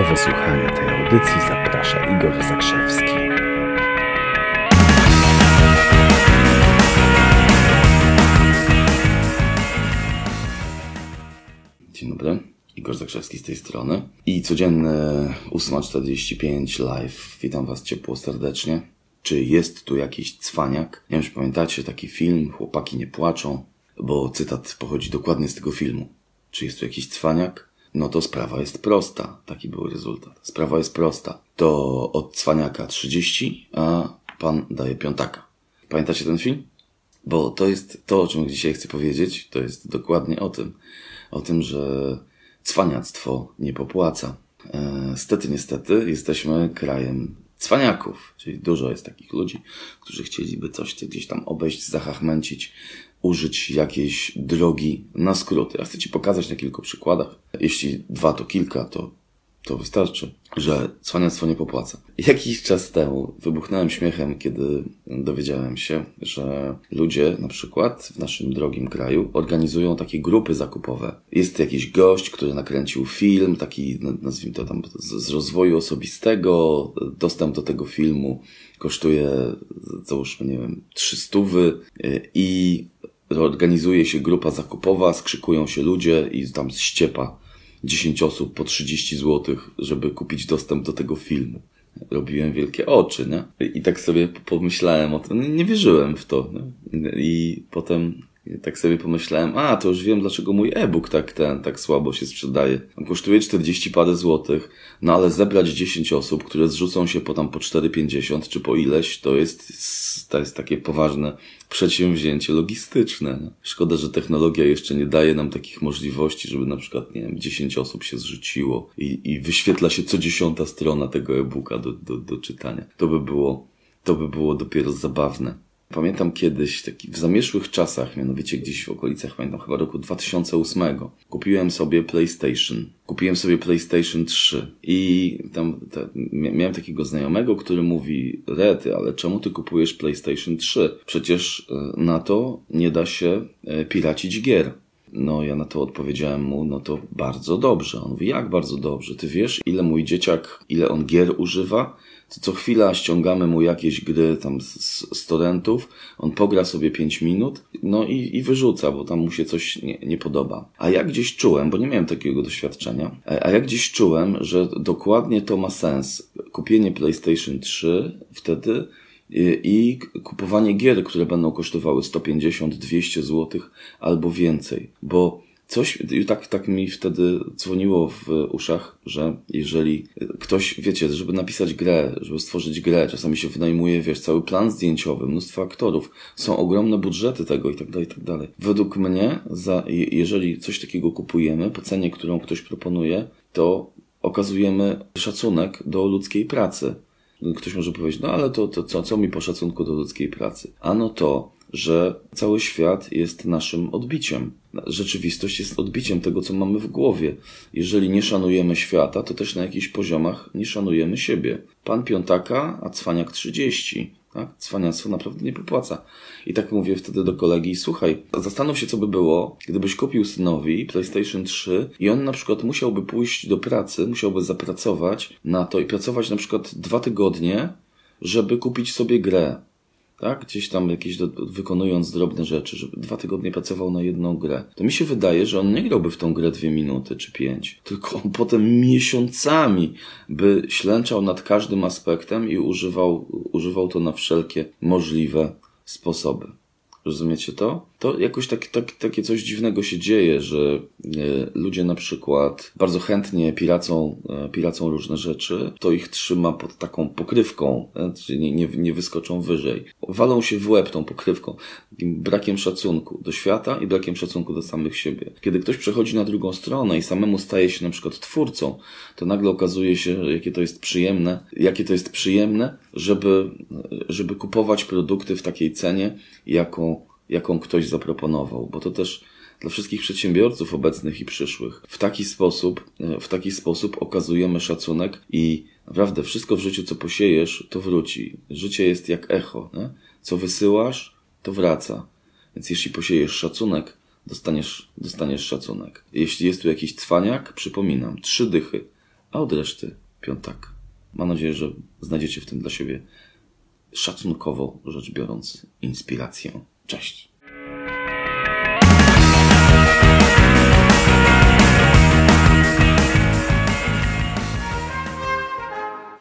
Do wysłuchania tej audycji zaprasza Igor Zakrzewski. Dzień dobry, Igor Zakrzewski z tej strony. I codzienny 8.45 live. Witam Was ciepło, serdecznie. Czy jest tu jakiś cwaniak? Nie wiem, czy pamiętacie taki film Chłopaki nie płaczą, bo cytat pochodzi dokładnie z tego filmu. Czy jest tu jakiś cwaniak? No to sprawa jest prosta. Taki był rezultat. Sprawa jest prosta. To od cwaniaka 30, a pan daje piątaka. Pamiętacie ten film? Bo to jest to, o czym dzisiaj chcę powiedzieć. To jest dokładnie o tym. O tym, że cwaniactwo nie popłaca. E, stety, niestety, jesteśmy krajem cwaniaków. Czyli dużo jest takich ludzi, którzy chcieliby coś gdzieś tam obejść, zachachmęcić, użyć jakiejś drogi na skróty. Ja chcę Ci pokazać na kilku przykładach. Jeśli dwa to kilka, to, to wystarczy, że cwaniactwo nie popłaca. Jakiś czas temu wybuchnąłem śmiechem, kiedy dowiedziałem się, że ludzie na przykład w naszym drogim kraju organizują takie grupy zakupowe. Jest jakiś gość, który nakręcił film, taki nazwijmy to tam z, rozwoju osobistego, dostęp do tego filmu kosztuje załóżmy, nie wiem, 300 i organizuje się grupa zakupowa, skrzykują się ludzie i tam ściepa 10 osób po 30 zł, żeby kupić dostęp do tego filmu. Robiłem wielkie oczy, nie? I tak sobie pomyślałem o tym, nie wierzyłem w to. Nie? I potem tak sobie pomyślałem, a to już wiem, dlaczego mój e-book tak ten, tak słabo się sprzedaje. On kosztuje 40 parę złotych, no ale zebrać 10 osób, które zrzucą się po tam po 4,50 czy po ileś, to jest, to jest takie poważne przedsięwzięcie logistyczne. Szkoda, że technologia jeszcze nie daje nam takich możliwości, żeby na przykład, nie wiem, 10 osób się zrzuciło i, i wyświetla się co dziesiąta strona tego e-booka do, do, do czytania. To by było, to by było dopiero zabawne. Pamiętam kiedyś, taki w zamieszłych czasach, mianowicie gdzieś w okolicach, pamiętam chyba roku 2008, kupiłem sobie PlayStation. Kupiłem sobie PlayStation 3 i tam te, miałem takiego znajomego, który mówi, Rety, ale czemu ty kupujesz PlayStation 3? Przecież e, na to nie da się e, piracić gier. No, ja na to odpowiedziałem mu, no to bardzo dobrze. On mówi, jak bardzo dobrze? Ty wiesz, ile mój dzieciak, ile on gier używa? To co chwila ściągamy mu jakieś gry tam z, z torrentów, on pogra sobie 5 minut, no i, i wyrzuca, bo tam mu się coś nie, nie podoba. A ja gdzieś czułem, bo nie miałem takiego doświadczenia, a ja gdzieś czułem, że dokładnie to ma sens. Kupienie PlayStation 3 wtedy i kupowanie gier, które będą kosztowały 150-200 zł albo więcej, bo coś tak, tak mi wtedy dzwoniło w uszach, że jeżeli ktoś, wiecie, żeby napisać grę, żeby stworzyć grę, czasami się wynajmuje, wiesz, cały plan zdjęciowy, mnóstwo aktorów, są ogromne budżety tego i tak dalej, i tak dalej. Według mnie, za, jeżeli coś takiego kupujemy po cenie, którą ktoś proponuje, to okazujemy szacunek do ludzkiej pracy. Ktoś może powiedzieć, no ale to, to co, co mi po szacunku do ludzkiej pracy? Ano to, że cały świat jest naszym odbiciem. Rzeczywistość jest odbiciem tego, co mamy w głowie. Jeżeli nie szanujemy świata, to też na jakichś poziomach nie szanujemy siebie. Pan piątaka, a cwaniak 30. Tak? Cwaniactwo naprawdę nie popłaca. I tak mówię wtedy do kolegi, słuchaj, zastanów się, co by było, gdybyś kupił synowi PlayStation 3 i on na przykład musiałby pójść do pracy, musiałby zapracować na to i pracować na przykład dwa tygodnie, żeby kupić sobie grę tak? Gdzieś tam jakieś do, wykonując drobne rzeczy, żeby dwa tygodnie pracował na jedną grę. To mi się wydaje, że on nie grałby w tą grę dwie minuty czy pięć, tylko on potem miesiącami by ślęczał nad każdym aspektem i używał, używał to na wszelkie możliwe sposoby. Rozumiecie to? To jakoś tak, tak, takie coś dziwnego się dzieje, że e, ludzie na przykład bardzo chętnie piracą, e, piracą różne rzeczy, to ich trzyma pod taką pokrywką, e, czyli nie, nie, nie wyskoczą wyżej. Walą się w łeb tą pokrywką, takim brakiem szacunku do świata i brakiem szacunku do samych siebie. Kiedy ktoś przechodzi na drugą stronę i samemu staje się na przykład twórcą, to nagle okazuje się, jakie to jest przyjemne, jakie to jest przyjemne, żeby, żeby kupować produkty w takiej cenie, jaką jaką ktoś zaproponował, bo to też dla wszystkich przedsiębiorców obecnych i przyszłych. W taki sposób, w taki sposób okazujemy szacunek i naprawdę wszystko w życiu, co posiejesz, to wróci. Życie jest jak echo. Nie? Co wysyłasz, to wraca. Więc jeśli posiejesz szacunek, dostaniesz, dostaniesz szacunek. Jeśli jest tu jakiś cwaniak, przypominam, trzy dychy. a od reszty piątak. Mam nadzieję, że znajdziecie w tym dla siebie szacunkowo rzecz biorąc inspirację. Cześć!